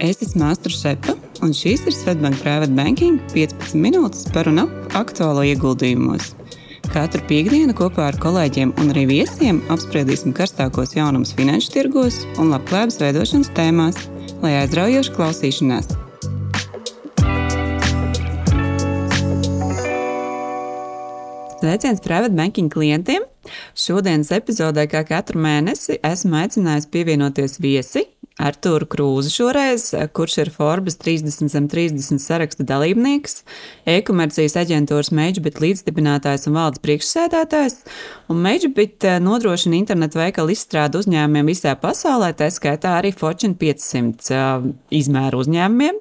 Es esmu Astra Šepa, un šīs ir Svetbank Private Banking 15 minūtes par un ap aktuālo ieguldījumos. Katru piekdienu kopā ar kolēģiem un arī viesiem apspriedīsim karstākos jaunumus finanšu tirgos un labklājības veidošanas tēmās, lai aizraujoši klausīšanās. Sveiciens Private Banking klientiem! Šodienas epizodē, kā katru mēnesi, esmu aicinājusi pievienoties viesi, Artūru Krūzi šoreiz, kurš ir Forbes 30 zem 30 saraksta dalībnieks, e-komercijas aģentūras Meģibit līdzdibinātājs un valdes priekšsēdētājs, un Meģibit eh, nodrošina internetu veikalu izstrādu uzņēmumiem visā pasaulē, tā skaitā arī Fortune 500 uh, izmēru uzņēmumiem.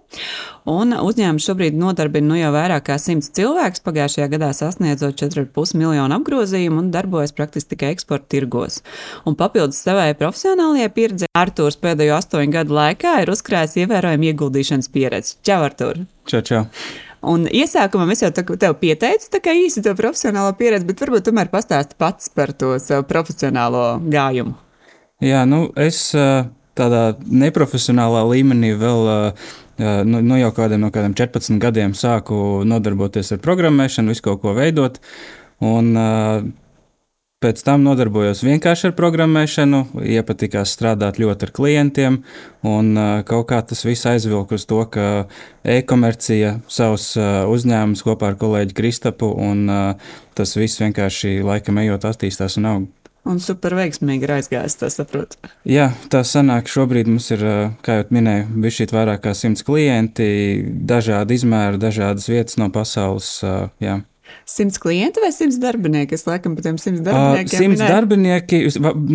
Un uzņēmums šobrīd nodarbina nu jau vairāk kā 100 cilvēkus, pagājušajā gadā sasniedzot 4,5 miljonu apgrozījumu un darbojas praktiski tikai eksporta tirgos. Un papildus savai profesionālajai pieredzei, Artūrs pēdējo astoņu gadu laikā ir uzkrājis ievērojumu ieguldīšanas pieredzi. Čau, Artūr! Čau, čau! Un iesākumā es jau tev pieteicu, tā kā īsi to profesionālo pieredzi, bet varbūt tomēr pastāsti pats par to savu profesionālo gājumu. Jā, nu es tādā neprofesionālā līmenī vēl nu, nu jau kādiem, no kādiem 14 gadiem sāku nodarboties ar programmēšanu, visu kaut ko veidot. Un, Pēc tam nodarbojos vienkārši ar programmēšanu, iepatikās strādāt ļoti ar klientiem, un kaut kā tas viss aizvilka uz to, ka e-komercija savus uzņēmumus kopā ar kolēģi Kristapu, un tas viss vienkārši laikam ejot attīstās un aug. Un super veiksmīgi ir aizgājis, tas saprot. Jā, tā sanāk, šobrīd mums ir, kā jau minēju, bija šī vairāk kā simts klienti, dažādi izmēri, dažādas vietas no pasaules. Jā. Simts klienti vai simts darbinieki? Es laikam par tiem simts darbiniekiem. Uh, simts darbinieki,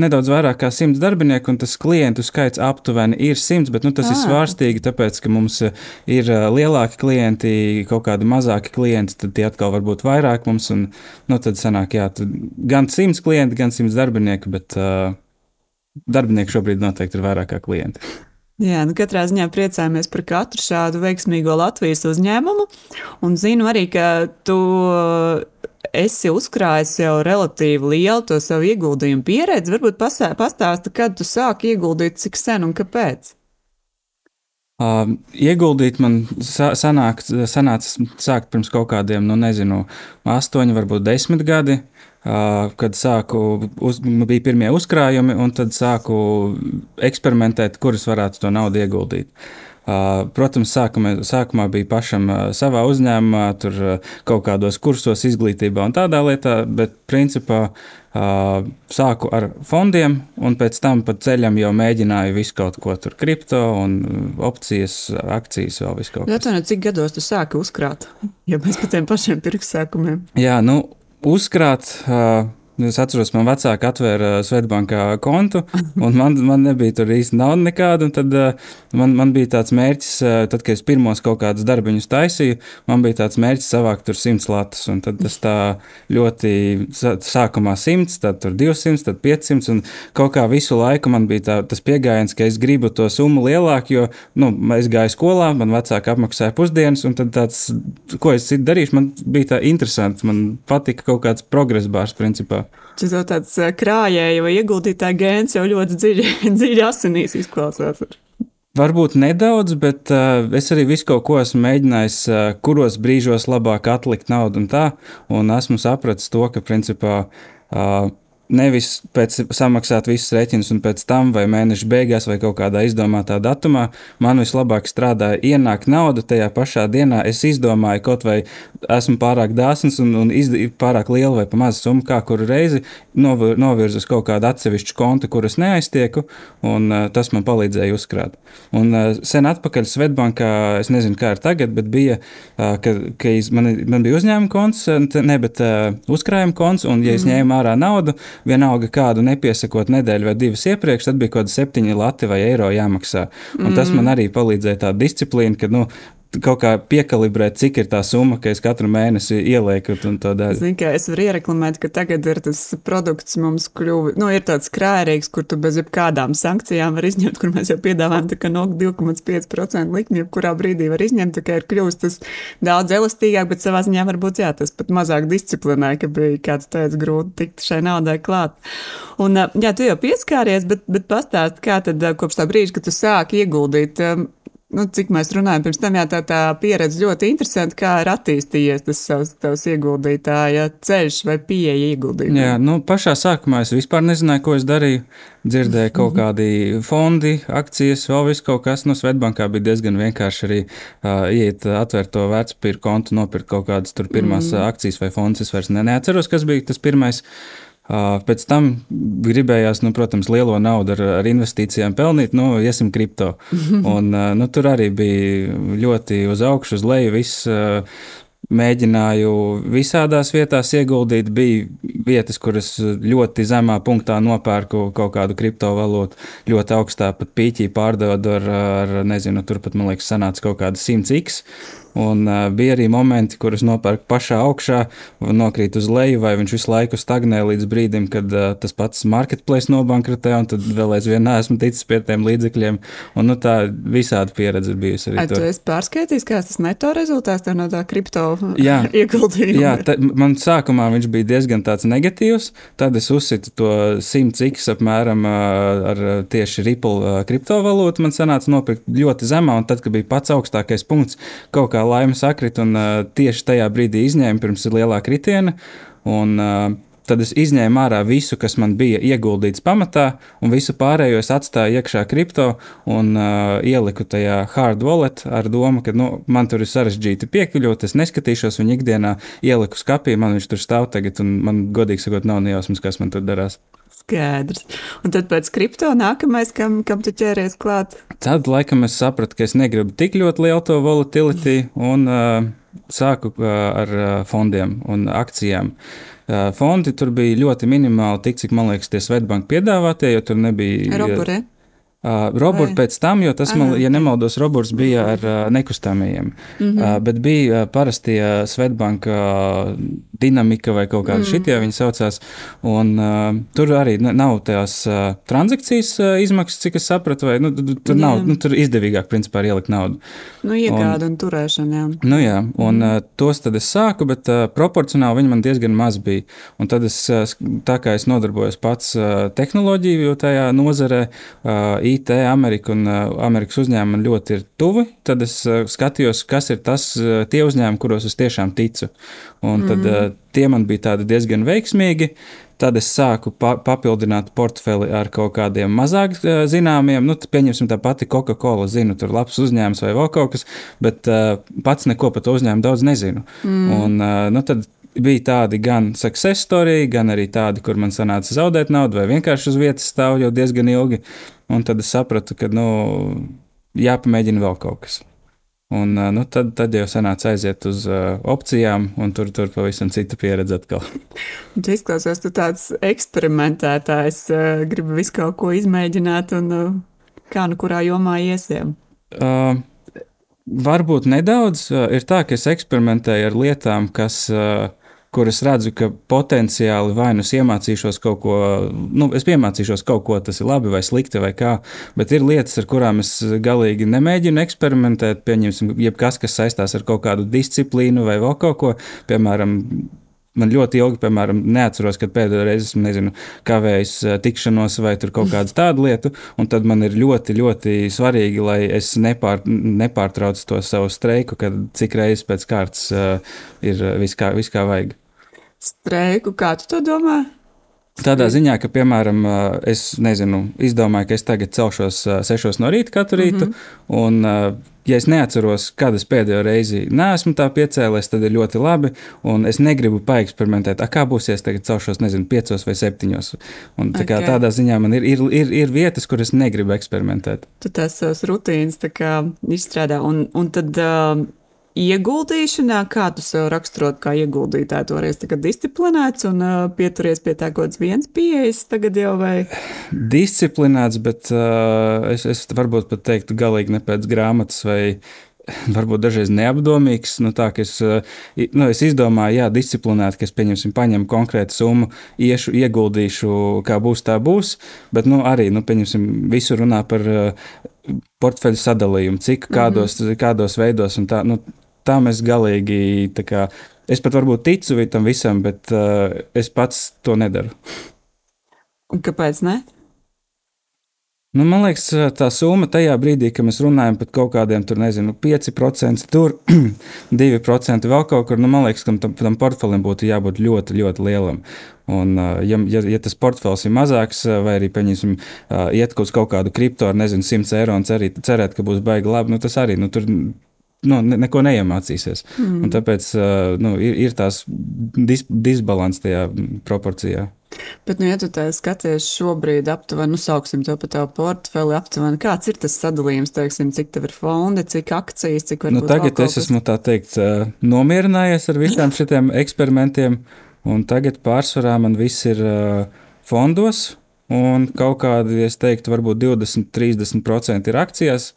nedaudz vairāk kā simts darbinieku, un tas klientu skaits aptuveni ir simts, bet nu, tas ah. ir svārstīgi, tāpēc, ka mums ir lielāki klienti, kaut kādi mazāki klienti, tad tie atkal var būt vairāk mums, un nu, tad sanāk, jā, tad gan simts klienti, gan simts darbinieku, bet uh, darbinieku šobrīd noteikti ir vairāk kā klienti. Jā, nu katrā ziņā priecājamies par katru šādu veiksmīgo Latvijas uzņēmumu. Un zinu arī, ka tu esi uzkrājis jau relatīvi lielu to savu ieguldījumu pieredzi. Varbūt pastāsti, kad tu sāki ieguldīt, cik sen un kāpēc? Uh, ieguldīt man sanāk, sanāca sākt pirms kaut kādiem, nu, nezinu, astoņi, varbūt desmit gadi kad sāku, uz, bija pirmie uzkrājumi, un tad sāku eksperimentēt, kuras varētu to naudu ieguldīt. Protams, sākumā, sākumā bija pašam savā uzņēmumā, tur kaut kādos kursos, izglītībā un tādā lietā, bet principā sāku ar fondiem, un pēc tam pa ceļam jau mēģināju visu kaut ko tur, kripto un opcijas, akcijas, vēl visu kaut ko. Jautājot, cik gados tu sāki uzkrāt, ja mēs pa tiem pašiem pirkssākumiem? Jā, nu, uzkrāt. Uh, Es atceros, man vecāki atvēra Svetbankā kontu, un man, man nebija tur īsti nauda nekāda. Tad man, man bija tāds mērķis, tad, kad es pirmos kaut kādus darbiņus taisīju, man bija tāds mērķis savākt tur 100 latus. Tad tas tā ļoti sākumā 100, tad 200, tad 500. Un kaut kā visu laiku man bija tā, tas pieejams, ka es gribu to summu lielāku, jo nu, es gāju skolā, man vecāki apmaksāja pusdienas, un tad tāds, ko es citu darīšu, man bija tā interesanti. Man patika kaut kāds progress bārs principā. Šis jau tāds eh, krājēju vai ieguldītāju gēns jau ļoti dziļi, dziļi asinīs izklausās. Varbūt nedaudz, bet uh, es arī visu kaut ko esmu mēģinājis, uh, kuros brīžos labāk atlikt naudu un tā, un esmu sapratis to, ka principā uh, Nevis pēc samaksāt visus rēķinus un pēc tam, vai mēneša beigās, vai kaut kādā izdomātā datumā, man vislabāk strādāja ienākt nauda tajā pašā dienā. Es izdomāju, kaut vai esmu pārāk dāsns un, un pārāk liela vai pa maza summa, kā kuru reizi novir, novirzu uz kaut kādu atsevišķu kontu, kuras neaiztieku, un uh, tas man palīdzēja uzkrāt. Un uh, sen atpakaļ Svetbankā, es nezinu, kā ir tagad, bet bija, uh, ka, ka iz, man, man bija uzņēmuma konts, ne, bet uh, uzkrājuma konts, un ja es mm. ņēmu ārā naudu, vienalga kādu nepiesakot nedēļu vai divas iepriekš, tad bija kaut kādi septiņi lati vai eiro jāmaksā. Un mm. tas man arī palīdzēja tā disciplīna, ka, nu, kaut kā piekalibrēt, cik ir tā summa, ka es katru mēnesi ielieku to daļu. Zini, ka es varu iereklamēt, ka tagad ir tas produkts mums kļuvis, nu, ir tāds krājīgs, kur tu bez jebkādām sankcijām var izņemt, kur mēs jau piedāvājam tā kā no 2,5% likmi, jebkurā brīdī var izņemt, tā kā ir kļuvis tas daudz elastīgāk, bet savā ziņā varbūt, jā, tas pat mazāk disciplinē, ka bija, kā tu teici, grūti tikt šai naudai klāt. Un, jā, tu jau pieskāries, bet, bet pastāst, kā tad kopš tā brīža, kad tu sāki ieguldīt, nu, cik mēs runājam, pirms tam jā, tā, tā pieredze ļoti interesanti, kā ir attīstījies tas savs, tavs ieguldītāja ceļš vai pieeja ieguldījumam. Jā, nu, pašā sākumā es vispār nezināju, ko es darīju. Dzirdēju kaut mhm. kādi fondi, akcijas, vēl viss kaut kas. No nu, Svetbankā bija diezgan vienkārši arī uh, iet, atvērt to vērtspapīru kontu, nopirkt kaut kādas tur pirmās mm. akcijas vai fondus. Es vairs ne, neatceros, kas bija tas pirmais. Pēc tam gribējās, nu, protams, lielo naudu ar, ar investīcijām pelnīt, nu, iesim kripto. Un, nu, tur arī bija ļoti uz augšu, uz leju. Viss, mēģināju visādās vietās ieguldīt. Bija vietas, kuras ļoti zemā punktā nopērku kaut kādu kriptovalūtu, ļoti augstā pat pīķī pārdodu ar, ar nezinu, turpat man liekas, sanāca kaut kāda 100 x. Un uh, bija arī momenti, kurus nopērku pašā augšā, nokrīt uz leju, vai viņš visu laiku stagnē līdz brīdim, kad uh, tas pats marketplace nobankrotē, un tad vēl aizvien neesmu ticis pie tiem līdzekļiem. Un, nu, tā visāda pieredze ir bijusi arī. Ai, tur. tu esi pārskaitījis, kāds tas neto rezultāts no tā kripto jā, ieguldījuma? Jā, tā, man sākumā viņš bija diezgan tāds negatīvs, tad es uzsitu to 100 x apmēram uh, ar tieši Ripple kriptovalūtu. Man sanāca nopirkt ļoti zemā, un tad, kad bija pats augstākais punkts, kaut kā laime sakrit, un uh, tieši tajā brīdī izņēmu pirms lielā kritiena. Un, uh, Tad es izņēmu ārā visu, kas man bija ieguldīts pamatā, un visu pārējo es atstāju iekšā kripto un uh, ieliku tajā hard wallet ar domu, ka nu, man tur ir sarežģīti piekļūt, es neskatīšos viņu ikdienā, ieliku skapī, man viņš tur stāv tagad, un man godīgi sakot, nav nejausmas, kas man tur darās. Skaidrs. Un tad pēc kripto nākamais, kam, kam tu ķēries klāt? Tad laikam es sapratu, ka es negribu tik ļoti lielu to volatility un uh, sāku uh, ar uh, fondiem un akcijām. Uh, fondi tur bija ļoti minimāli, tik cik man liekas, tie Svetbanka piedāvātie, jo tur nebija. Robure. Uh, Roborts pēc tam, jo tas, man, ja nemaldos, Roborts bija ar uh, nekustamajiem, mm -hmm. uh, bet bija uh, parastie Svetbanka uh, dinamika vai kaut kāda mm. šitie viņi saucās. Un, uh, tur arī nav tās uh, transakcijas uh, izmaksas, cik es sapratu, vai nu, tur, nav, nu, tur izdevīgāk principā ielikt naudu. Nu, iegāda un, un turēšana, jā. Nu, jā, un mm. uh, tos tad es sāku, bet uh, proporcionāli viņi man diezgan maz bija. Un tad es, uh, tā kā es nodarbojos pats uh, tehnoloģiju tajā nozarē, uh, IT, Amerika un uh, Amerikas uzņēmumi ļoti ir tuvi, tad es uh, skatījos, kas ir tas, uh, tie uzņēmumi, kuros es tiešām ticu. Un mm. tad uh, tie man bija diezgan veiksmīgi. Tad es sāku pa papildināt portfeli ar kaut kādiem mazāk zināmiem. Nu, pieņemsim, tā pati Coca-Cola. Zinu, tur ir labs uzņēmums vai vēl kaut kas, bet uh, pats neko par to uzņēmumu daudz nezinu. Mm. Un, uh, nu, tad bija tādi gan success story, gan arī tādi, kur man sanāca zaudēt naudu, vai vienkārši uz vietas stāv jau diezgan ilgi. Un tad es sapratu, ka nu, jāpamēģina vēl kaut kas. Un, nu, tad, tad jau sanāca aiziet uz uh, opcijām, un tur tur pavisam cita pieredze atkal. Tu izklausies, tu tāds eksperimentētājs, uh, gribi visu kaut ko izmēģināt, un uh, kā nu kurā jomā iesiem? Uh, varbūt nedaudz. Ir tā, ka es eksperimentēju ar lietām, kas. Uh, kur es redzu, ka potenciāli vai nu es iemācīšos kaut ko, nu, es iemācīšos kaut ko, tas ir labi vai slikti vai kā, bet ir lietas, ar kurām es galīgi nemēģinu eksperimentēt. Pieņemsim, jebkas, kas saistās ar kaut kādu disciplīnu vai vēl kaut ko, piemēram. Man ļoti ilgi, piemēram, neatceros, kad pēdējo reizi esmu nezinu, kavējis eh, tikšanos vai kaut kādu tādu lietu. Tad man ir ļoti, ļoti svarīgi, lai es nepār, nepārtraucu to savu streiku, kad cik reizes pēc kārtas uh, ir viss kā, vis kā vajag streiku. Kā tu to domā? Tādā ziņā, ka, piemēram, es nezinu, izdomāju, ka es tagad celšos sešos no rīta katru rītu, mm -hmm. un, ja es neatceros, kad es pēdējo reizi neesmu tā piecēlies, tad ir ļoti labi, un es negribu paeksperimentēt, kā būs, ja es tagad celšos, nezinu, piecos vai septiņos. Un, tā okay. Tādā ziņā man ir, ir, ir, ir vietas, kur es negribu eksperimentēt. Tu tās savas rutīnas izstrādā, un, un tad. Uh ieguldīšanā, kā tu sev raksturot kā ieguldītāju, toreiz tagad disciplinēts un uh, pieturies pie tā kaut kāds viens pieejas tagad jau vai? Disciplinēts, bet uh, es, es varbūt pat teiktu galīgi ne pēc grāmatas vai varbūt dažreiz neapdomīgs. Nu, tā, es, nu, es izdomāju, jā, disciplinēti, ka es pieņemsim, paņemu konkrētu summu, iešu, ieguldīšu, kā būs, tā būs. Bet nu, arī, nu, pieņemsim, visu runā par portfeļu sadalījumu, cik kādos, mm -hmm. kādos veidos un tā. Nu, tam es galīgi, kā, es pat varbūt ticu tam visam, bet uh, es pats to nedaru. Un kāpēc ne? Nu, man liekas, tā summa tajā brīdī, kad mēs runājam par kaut kādiem, tur nezinu, 5%, tur 2% vēl kaut kur, nu, man liekas, ka tam, tam portfelim būtu jābūt ļoti, ļoti lielam. Un, ja, ja, ja tas portfels ir mazāks, vai arī, pieņemsim, iet uz kaut kādu kripto ar, nezinu, 100 eiro un cerīt, cerēt, ka būs baigi labi, nu, tas arī, nu, tur nu, ne, neko neiemācīsies. Mm. Un tāpēc nu, ir, ir tās dis, disbalans tajā proporcijā. Bet, nu, ja tu skaties šobrīd, aptuveni, nu, sauksim to par tavu portfeli, aptuveni, kāds ir tas sadalījums, teiksim, cik tev ir fondi, cik akcijas, cik varbūt nu, tagad es esmu, tā teikt, nomierinājies ar visiem šiem eksperimentiem, un tagad pārsvarā man viss ir fondos, un kaut kādi, es teiktu, varbūt 20-30% ir akcijās,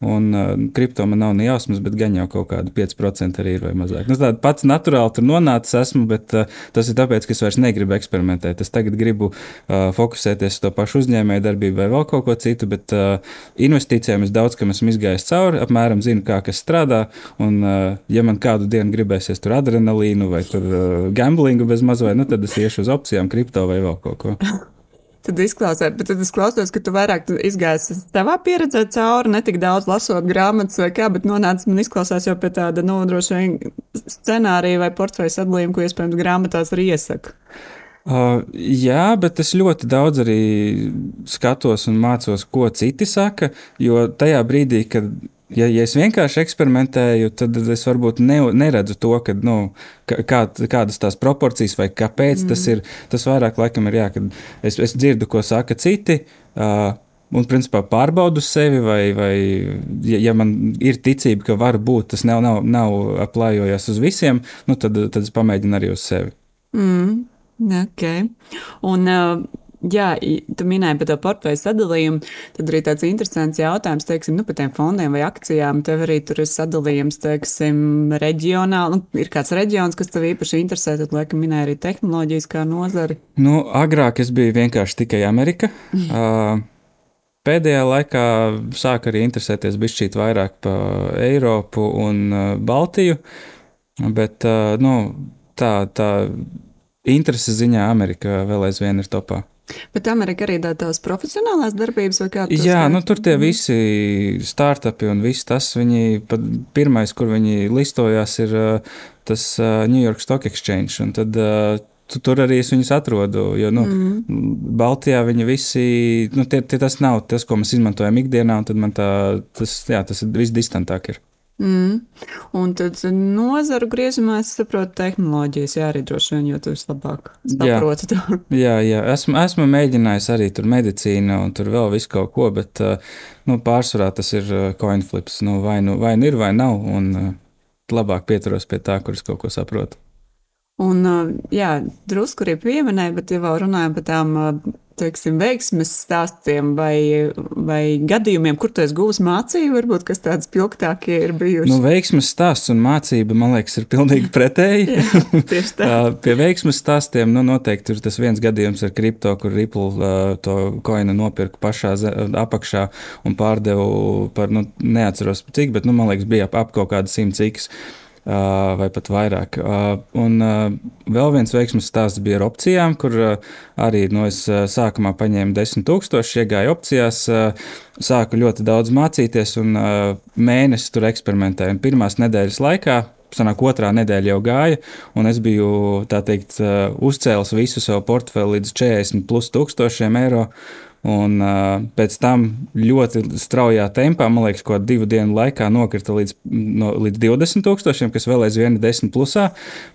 Un uh, kripto man nav ne jausmas, bet gan jau kaut kāda 5% arī ir vai mazāk. Nu, tāds pats naturāli tur nonācis esmu, bet uh, tas ir tāpēc, ka es vairs negribu eksperimentēt. Es tagad gribu uh, fokusēties uz to pašu uzņēmēju darbību vai vēl kaut ko citu, bet uh, investīcijām es daudz kam esmu izgājis cauri, apmēram zinu, kā kas strādā. Un, uh, ja man kādu dienu gribēsies tur adrenalīnu vai tur uh, gamblingu bez mazliet, nu, tad es iešu uz opcijām, kripto vai vēl kaut ko. Tad izklausās, bet tad es klausos, ka tu vairāk izgājies savā pieredzē cauri, ne tik daudz lasot grāmatas vai kā, bet nonācis man izklausās jau pie tāda, nu, droši vien scenārija vai portfeļa sadalījuma, ko iespējams grāmatās arī iesaka. Uh, jā, bet es ļoti daudz arī skatos un mācos, ko citi saka. Jo tajā brīdī, kad ja, ja es vienkārši eksperimentēju, tad es varbūt ne, neredzu to, ka, nu, kā, kādas tās proporcijas vai kāpēc mm. tas ir. Tas vairāk laikam ir jā, kad es, es dzirdu, ko saka citi. Uh, Un, principā, pārbaudu sevi, vai, vai ja, ja man ir ticība, ka var būt, tas nav, nav, nav aplājojis uz visiem, nu, tad, tad es pamēģinu arī uz sevi. Mm, okay. Un, uh, Jā, tu minēji par to portfeļu sadalījumu. Tad arī tāds interesants jautājums, teiksim, nu, par tiem fondiem vai akcijām. Tev arī tur ir sadalījums, teiksim, reģionāli. Nu, ir kāds reģions, kas tev īpaši interesē, tad, laikam, minēja arī tehnoloģijas kā nozari. Nu, agrāk es biju vienkārši tikai Amerika. uh, Pēdējā laikā sāku arī interesēties bišķīt vairāk par Eiropu un Baltiju, bet uh, nu, tā, tā interese ziņā Amerika vēl aizvien ir topā. Bet Amerika arī ir tās profesionālās darbības, vai kā? Jā, nu, tur tie visi startupi un viss tas, viņi pat pirmais, kur viņi listojās, ir tas New York Stock Exchange. Un tad tu, tur arī es viņus atrodu. Jo nu, mm. Baltijā viņi visi, nu, tie, tie tas nav tas, ko mēs izmantojam ikdienā, un tad man tā, tas, jā, tas ir viss distantāk. Ir. Mm. Un tad nozaru griezumā es saprotu tehnoloģijas, jā, arī droši vien, jo tu vislabāk saproti to. jā, jā, esmu, esmu mēģinājis arī tur medicīnu un tur vēl visu kaut ko, bet nu, pārsvarā tas ir coinflips. Nu, vai, nu, vai nu ir, vai nav, un labāk pieturos pie tā, kuras kaut ko saprotu. Un, jā, drusku arī pieminēja, bet ja vēl runājam par tām teiksim, veiksmes stāstiem vai, vai gadījumiem, kur tu esi guvis mācību, varbūt kas tāds spilgtākie ir bijuši? Nu, veiksmes stāsts un mācība, man liekas, ir pilnīgi pretēji. Jā, tieši tā. Pie veiksmes stāstiem nu, noteikti ir tas viens gadījums ar kripto, kur Ripple uh, to koinu nopirka pašā apakšā un pārdevu par, nu, neatceros cik, bet, nu, man liekas, bija ap, ap kaut kādu simts ciks vai pat vairāk. Un vēl viens veiksmīgs stāsts bija ar opcijām, kur arī no nu, es sākumā paņēmu 10,000, iegāju opcijās, sāku ļoti daudz mācīties un mēnesi tur eksperimentēju. Pirmās nedēļas laikā sanāk, otrā nedēļa jau gāja, un es biju teikt, uzcēlis visu savu portfeli līdz 40 plus tūkstošiem eiro. Un uh, pēc tam ļoti straujā tempā, man liekas, ko divu dienu laikā nokrita līdz, no, līdz 20 tūkstošiem, kas vēl aizvien ir 10 plusā.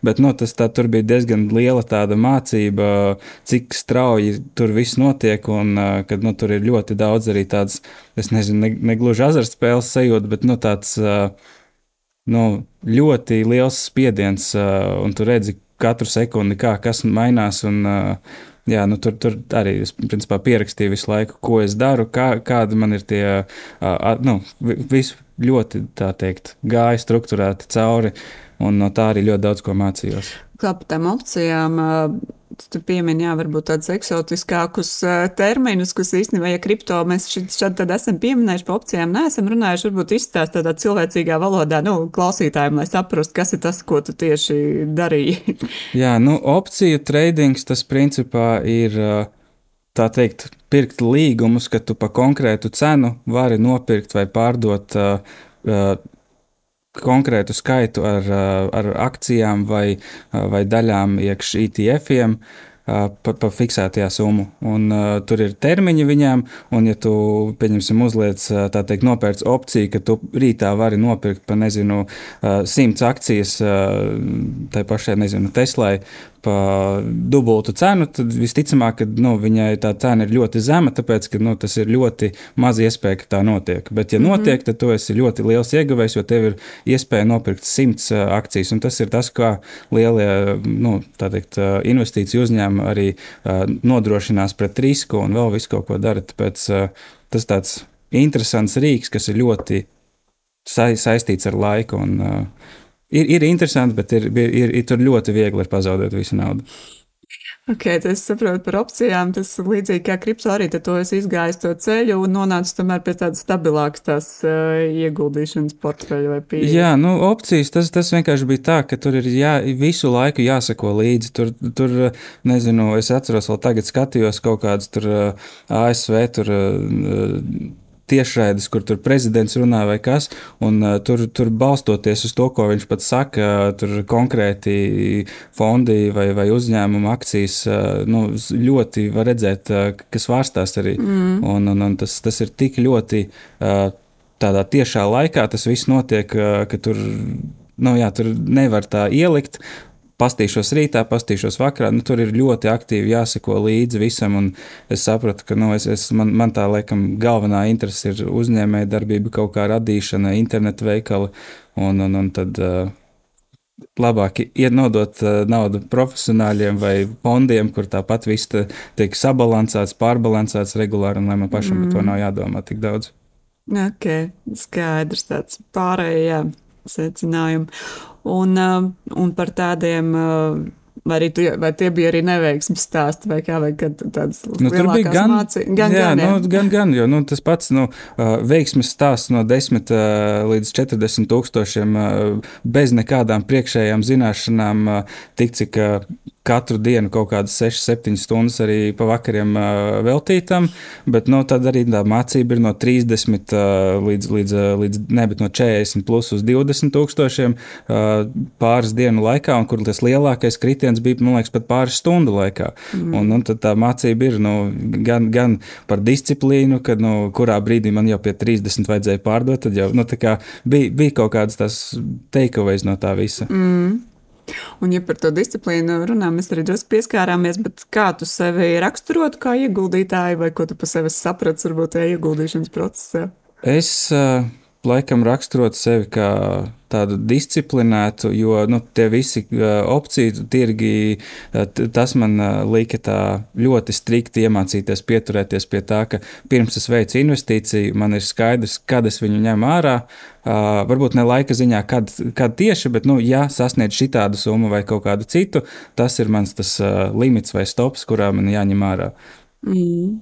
Bet nu, tas tā, bija diezgan liela mācība, cik strauji tur viss notiek. Un uh, kad nu, tur ir ļoti daudz arī tādas, es nezinu, ne, ne gluži azartspēles sajūta, bet nu, tāds uh, nu, ļoti liels spiediens, uh, un tu redzi katru sekundi, kā kas mainās. Un, uh, Jā, nu, tur, tur arī es principā, pierakstīju visu laiku, ko es daru, kā, kādi man ir tie uh, nu, visi ļoti teikt, gāja struktūrēti cauri, un no tā arī ļoti daudz ko mācījos. Kā par tām opcijām? Tu piemini, jā, varbūt tādus eksotiskākus terminus, kas īstenībā, ja kripto mēs šeit esam pieminējuši par opcijām, neesam runājuši, varbūt izstāst tādā cilvēcīgā valodā, nu, klausītājiem, lai saprastu, kas ir tas, ko tu tieši darīji. jā, nu, opciju tradings tas principā ir. Uh, tā teikt, pirkt līgumus, ka tu pa konkrētu cenu vari nopirkt vai pārdot uh, uh, konkrētu skaitu ar, uh, ar akcijām vai, uh, vai daļām iekš ETF-iem. Uh, pa, pa fiksētajā summu. Un, uh, tur ir termiņi viņām, un, ja tu, pieņemsim, uzliec uh, tā teikt, nopērts opciju, ka tu rītā vari nopirkt pa, nezinu, uh, simts akcijas uh, tai pašai, nezinu, Teslai pa dubultu cenu, tad visticamāk, ka nu, viņai tā cena ir ļoti zema, tāpēc ka nu, tas ir ļoti maz iespēja, ka tā notiek. Bet, ja mm -hmm. notiek, tad tu esi ļoti liels ieguvējs, jo tev ir iespēja nopirkt simts uh, akcijas. Un tas ir tas, kā lielie nu, teikt, uh, investīciju uzņēmumi arī uh, nodrošinās pret risku un vēl visu kaut ko dara. Tāpēc uh, tas tāds interesants rīks, kas ir ļoti sa saistīts ar laiku. Un, uh, ir, ir interesanti, bet ir, ir, ir, ir tur ļoti viegli pazaudēt visu naudu. Ok, tas saprotu par opcijām. Tas līdzīgi kā kripto arī to es izgāju to ceļu un nonācu tomēr pie tādas stabilākas tās uh, ieguldīšanas portfeļa vai pieeja. Jā, nu opcijas tas, tas vienkārši bija tā, ka tur ir jā, visu laiku jāsako līdzi. Tur, tur, nezinu, es atceros vēl tagad skatījos kaut kādas tur uh, ASV tur. Uh, tiešraides, kur tur prezidents runā vai kas, un uh, tur, tur balstoties uz to, ko viņš pats saka, tur konkrēti fondi vai, vai uzņēmuma akcijas uh, nu, ļoti var redzēt, uh, kas vārstās arī. Mm. Un, un, un tas, tas ir tik ļoti uh, tādā tiešā laikā, tas viss notiek, uh, ka tur. Nu, jā, tur nevar tā ielikt, pastīšos rītā, pastīšos vakarā. Nu, tur ir ļoti aktīvi jāseko līdzi visam. Es sapratu, ka nu, es, es, man, man tā laikam galvenā interese ir uzņēmēja darbība, kaut kā radīšana, internetu veikali. Un, un, un tad uh, labāk ienodot naudu profesionāļiem vai fondiem, kur tāpat viss tiek sabalansēts, pārbalansēts regulāri, un lai man pašam mm. par to nav jādomā tik daudz. Ok, skaidrs tāds pārējais secinājumi. Un, uh, un par tādiem. Vai, tu, vai tie bija arī neveiksmes stāsti, vai kā, tādas nu, bija gan, mācī, gan, jā, gan, jā. Nu, gan, gan, jo nu, tas pats nu, uh, veiksmes stāsts no 10 līdz 40 tūkstošiem bez nekādām priekšējām zināšanām, tik cik katru dienu kaut kādas 6-7 stundas arī pa vakariem uh, veltītam, bet no, tad arī tā mācība ir no 30 uh, līdz, līdz, līdz ne, no 40 plus uz 20 tūkstošiem uh, pāris dienu laikā, un kur tas lielākais kritiens bija, man liekas, pat pāris stundu laikā. Mm. Un, un tad tā mācība ir nu, gan, gan par disciplīnu, kad nu, kurā brīdī man jau pie 30 vajadzēja pārdot, tad jau nu, bija, bija kaut kādas tās takeaways no tā visa. Mm. Un, ja par to disciplīnu runā, mēs arī drusku pieskārāmies, bet kā tu sevi raksturotu kā ieguldītāju, vai ko tu par sevi saprati, varbūt tajā ieguldīšanas procesā? Es uh, laikam raksturot sevi kā tādu disciplinētu, jo nu, tie visi opciju tirgi, tas man lika tā ļoti strikti iemācīties pieturēties pie tā, ka pirms es veicu investīciju, man ir skaidrs, kad es viņu ņemu ārā. Uh, varbūt ne laika ziņā, kad, kad tieši, bet, nu, ja sasniedz šī tādu summu vai kaut kādu citu, tas ir mans tas, uh, limits vai stops, kurā man jāņem ārā. Mm.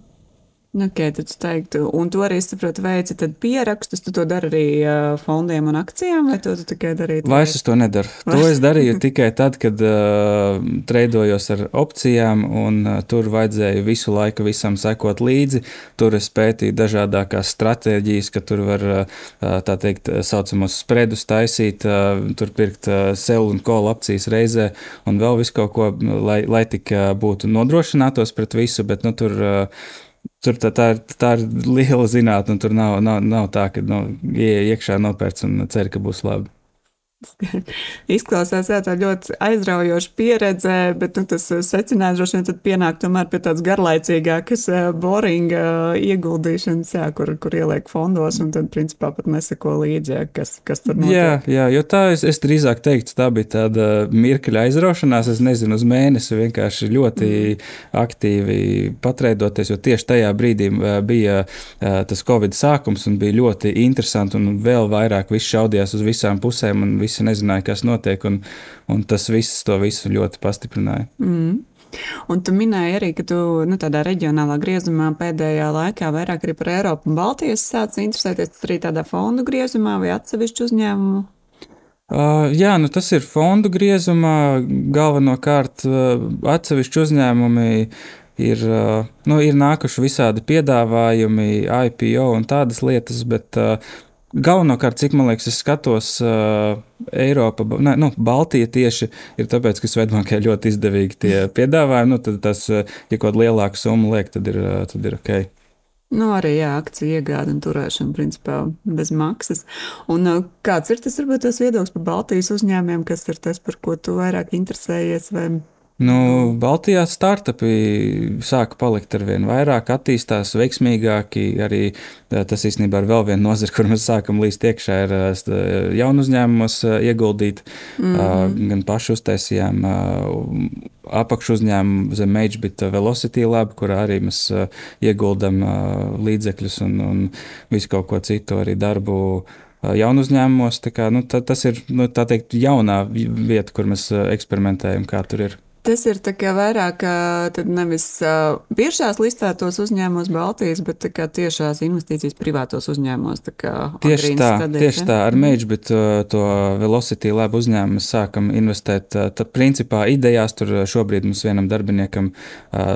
Ok, tad tu teiktu, un tu arī saproti, veici pierakstus, tu to dari arī uh, fondiem un akcijām, vai to tu tikai darīji? Vairs es to nedaru. To es darīju tikai tad, kad uh, treidojos ar opcijām, un uh, tur vajadzēja visu laiku visam sekot līdzi. Tur es pētīju dažādākās stratēģijas, ka tur var uh, tā teikt, saucamos spredus taisīt, uh, tur pirkt uh, sev un kola opcijas reizē, un vēl visu kaut ko, lai, lai tik uh, būtu nodrošinātos pret visu, bet nu, tur. Uh, Tur tā, tā, ir, tā ir liela zinātnē, un tur nav, nav, nav tā, ka nu, iekšā nopērts un cer, ka būs labi. Izklausās jā, tā ļoti aizraujoša pieredze, bet nu, tas eh, secinājums droši vien pienāk tomēr pie tādas garlaicīgākas, eh, boringa eh, ieguldīšanas, jā, kur, kur ieliek fondos un tad principā pat neseko līdzi, jā, kas, kas tur notiek. Jā, jā, jo tā es, es drīzāk teiktu, tā bija tāda mirkļa aizraušanās, es nezinu, uz mēnesi vienkārši ļoti mm. aktīvi patreidoties, jo tieši tajā brīdī bija tas Covid sākums un bija ļoti interesanti un vēl vairāk viss šaudījās uz visām pusēm un viss visi nezināja, kas notiek, un, un tas viss to visu ļoti pastiprināja. Mm. Un tu minēji arī, ka tu nu, tādā reģionālā griezumā pēdējā laikā vairāk arī par Eiropu un Baltijas sāc interesēties arī tādā fondu griezumā vai atsevišķu uzņēmumu. Uh, jā, nu tas ir fondu griezumā. Galvenokārt uh, atsevišķi uzņēmumi ir, nu, ir nākuši visādi piedāvājumi, IPO un tādas lietas, bet galvenokārt, cik man liekas, es skatos, Eiropa, ne, nu, Baltija tieši ir tāpēc, ka Svetbankai ļoti izdevīgi tie piedāvājumi. Nu, tad tas, ja kaut kāda lielāka summa liek, tad ir, tad ir ok. Nu, arī jā, akciju iegāde un turēšana, principā, bez maksas. Un kāds ir tas, varbūt, tas viedoklis par Baltijas uzņēmumiem, kas ir tas, par ko tu vairāk interesējies? Vai Nu, Baltijā startupi sāka palikt ar vien vairāk, attīstās veiksmīgāki. Arī tas īstenībā ir vēl viena nozara, kur mēs sākam līdz iekšā, ir jaunu uzņēmumos ieguldīt. Mm -hmm. Gan paši uztaisījām apakšu uzņēmumu zem Magebit Velocity Lab, kurā arī mēs ieguldam līdzekļus un, un visu kaut ko citu arī darbu jaunu uzņēmumos. Kā, nu, tā, tas ir nu, teikt, jaunā vieta, kur mēs eksperimentējam, kā tur ir. Tas ir vairāk nevis biržās listētos uzņēmumos Baltijas, bet tiešās investīcijas privātos uzņēmumos. Tieši tā, stadijas, tieši ja? tā, ar Mēģi, bet to Velocity Lab uzņēmumu sākam investēt. Tad, principā, idejās tur šobrīd mums vienam darbiniekam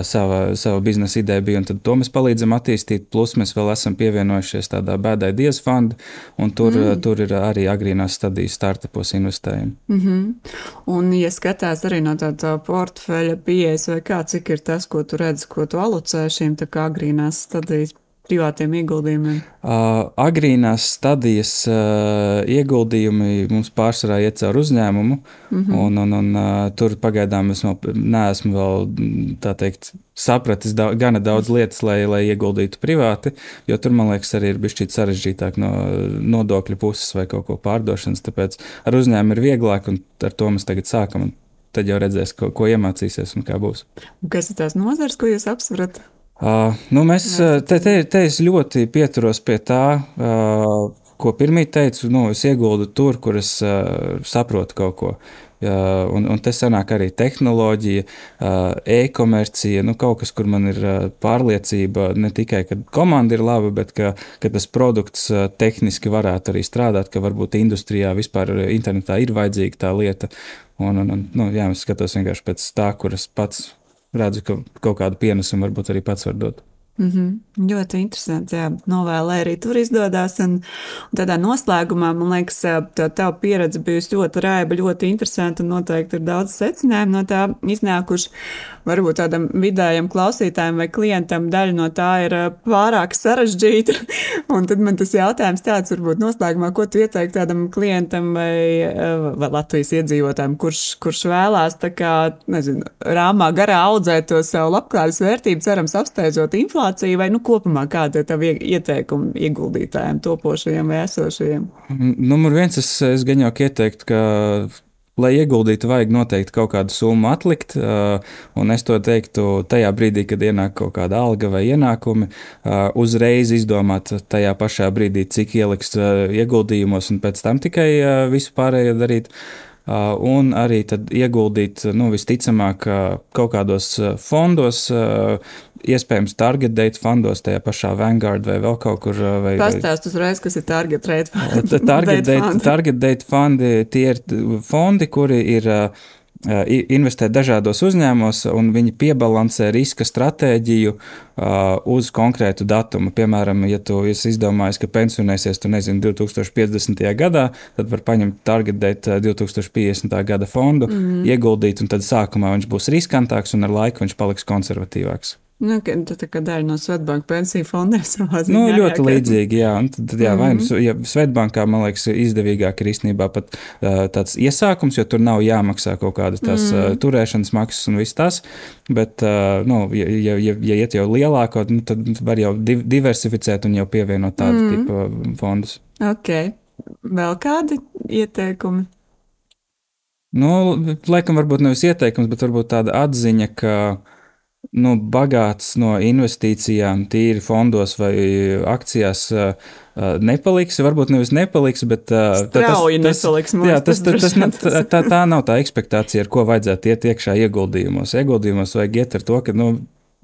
sava, sava biznesa ideja bija, un to mēs palīdzam attīstīt. Plus mēs vēl esam pievienojušies tādā bēdai diez fonda, un tur, mm. tur ir arī agrīnās stadijas startupos investējumi. Mm -hmm. Un, ja skatās arī no tāda portfeļa pieejas, vai kā, cik ir tas, ko tu redzi, ko tu alucē šīm agrīnās stadijas privātiem ieguldījumiem? Uh, agrīnās stadijas uh, ieguldījumi mums pārsvarā iet caur uzņēmumu, mm -hmm. un, un, un uh, tur pagaidām es neesmu vēl teikt, sapratis da gana daudz lietas, lai, lai ieguldītu privāti, jo tur, man liekas, arī ir bijis šķiet sarežģītāk no nodokļu puses vai kaut ko pārdošanas. Tāpēc ar uzņēmumu ir vieglāk, un ar to mēs tagad sākam tad jau redzēs, ko, ko iemācīsies un kā būs. Un kas ir tās nozars, ko jūs apsverat? Uh, nu mēs, te, te, te es ļoti pieturos pie tā, uh, ko pirmie teicu. Nu, es ieguldu tur, kur es uh, saprotu kaut ko. Uh, un, un te sanāk arī tehnoloģija, uh, e-komercija, nu, kaut kas, kur man ir uh, pārliecība ne tikai, ka komanda ir laba, bet ka, ka tas produkts tehniski varētu arī strādāt, ka varbūt industrijā vispār internetā ir vajadzīga tā lieta. Un, un, un, nu, jā, es skatos vienkārši pēc tā, kuras pats redzu, ka kaut kādu pienesumu varbūt arī pats var dot. Mm -hmm. Ļoti interesanti. Jā, novēlē arī tur izdodas. Un, un tādā noslēgumā, man liekas, tā tava pieredze bijusi ļoti raiba, ļoti interesanta noteikti ir daudz secinājumu no tā iznākuši. Varbūt tādam vidējam klausītājam vai klientam daļa no tā ir pārāk sarežģīta. un tad man tas jautājums tāds, varbūt noslēgumā, ko tu ieteiktu tādam klientam vai, vai Latvijas iedzīvotājiem, kurš, kurš vēlās tā kā, nezinu, rāmā garā audzēt to savu labklājības vērtību, cerams, apsteidzot inflāciju inflāciju, vai nu, kopumā kāda ir tā ieteikuma ieguldītājiem, topošajiem vai esošajiem? Numur viens, es, es gan jau ieteiktu, ka lai ieguldītu, vajag noteikti kaut kādu summu atlikt. Un es to teiktu tajā brīdī, kad ienāk kaut kāda alga vai ienākumi, uzreiz izdomāt tajā pašā brīdī, cik ieliks ieguldījumos, un pēc tam tikai visu pārējo darīt. Uh, un arī ieguldīt, nu, visticamāk, kaut kādos uh, fondos, uh, iespējams, target date fondos, tajā pašā Vanguard vai vēl kaut kur. Vai, Pastāst uzreiz, kas ir target date fondi. target, date, target date fondi tie ir fondi, kuri ir investē dažādos uzņēmumos, un viņi piebalansē riska stratēģiju uz konkrētu datumu. Piemēram, ja tu izdomājies, ka pensionēsies, tu nezini, 2050. gadā, tad var paņemt target date 2050. gada fondu, mm. ieguldīt, un tad sākumā viņš būs riskantāks, un ar laiku viņš paliks konservatīvāks. Nu, tā, tā kā daļa no Svetbanka pensiju fondiem savā ziņā. Nu, ļoti jā, līdzīgi, jā. Un tad, jā, mm -hmm. vai nu, ja Svetbankā, man liekas, izdevīgāk ir īstenībā pat uh, tāds iesākums, jo tur nav jāmaksā kaut kādas tās mm -hmm. uh, turēšanas maksas un viss tas. Bet, uh, nu, ja, ja, ja, ja iet jau lielāko, nu, tad var jau div diversificēt un jau pievienot tādu mm -hmm. tipu fondus. Ok. Vēl kādi ieteikumi? Nu, laikam, varbūt nevis ieteikums, bet varbūt tāda atziņa, ka uh, nu, bagāts no investīcijām, tīri fondos vai akcijās. Nepaliks, varbūt nevis nepaliks, bet Strauji tas, nepaliks, tas, jā, tas, tas, tas, tā, tā, tā nav tā ekspektācija, ar ko vajadzētu iet iekšā ieguldījumos. Ieguldījumos vajag iet ar to, ka nu,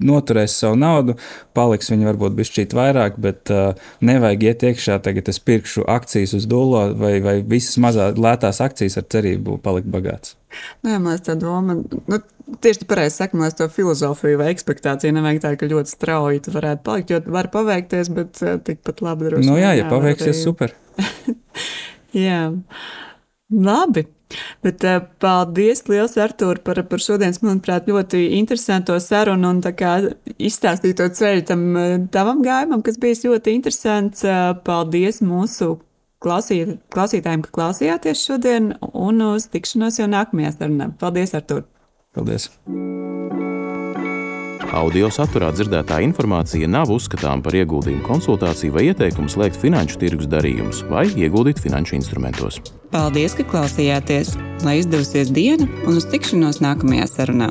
noturēs savu naudu, paliks viņa varbūt bišķīt vairāk, bet uh, nevajag iet iekšā, tagad es pirkšu akcijas uz dūlo vai, vai visas mazā lētās akcijas ar cerību palikt bagāts. Nē, man liekas, tā doma, nu, tieši tā pareizi sakot, man liekas, to filozofiju vai ekspektāciju nevajag tā, ka ļoti strauji tu varētu palikt, jo var paveikties, bet uh, tikpat labi droši. Nu jā, ja paveiksies, arī... super. jā, labi. Bet uh, paldies, liels Artur, par, par šodienas, manuprāt, ļoti interesanto sarunu un izstāstīto ceļu tam uh, tavam gājumam, kas bija ļoti interesants. Uh, paldies mūsu klausīt, klausītājiem, ka klausījāties šodien un uz tikšanos jau nākamajā sarunā. Paldies, Artur! Paldies! Audio saturā dzirdētā informācija nav uzskatāms par ieguldījumu konsultāciju vai ieteikumu slēgt finanšu tirgus darījumus vai ieguldīt finanšu instrumentos. Paldies, ka klausījāties! Lai izdevusies diena un uz tikšanos nākamajā sarunā!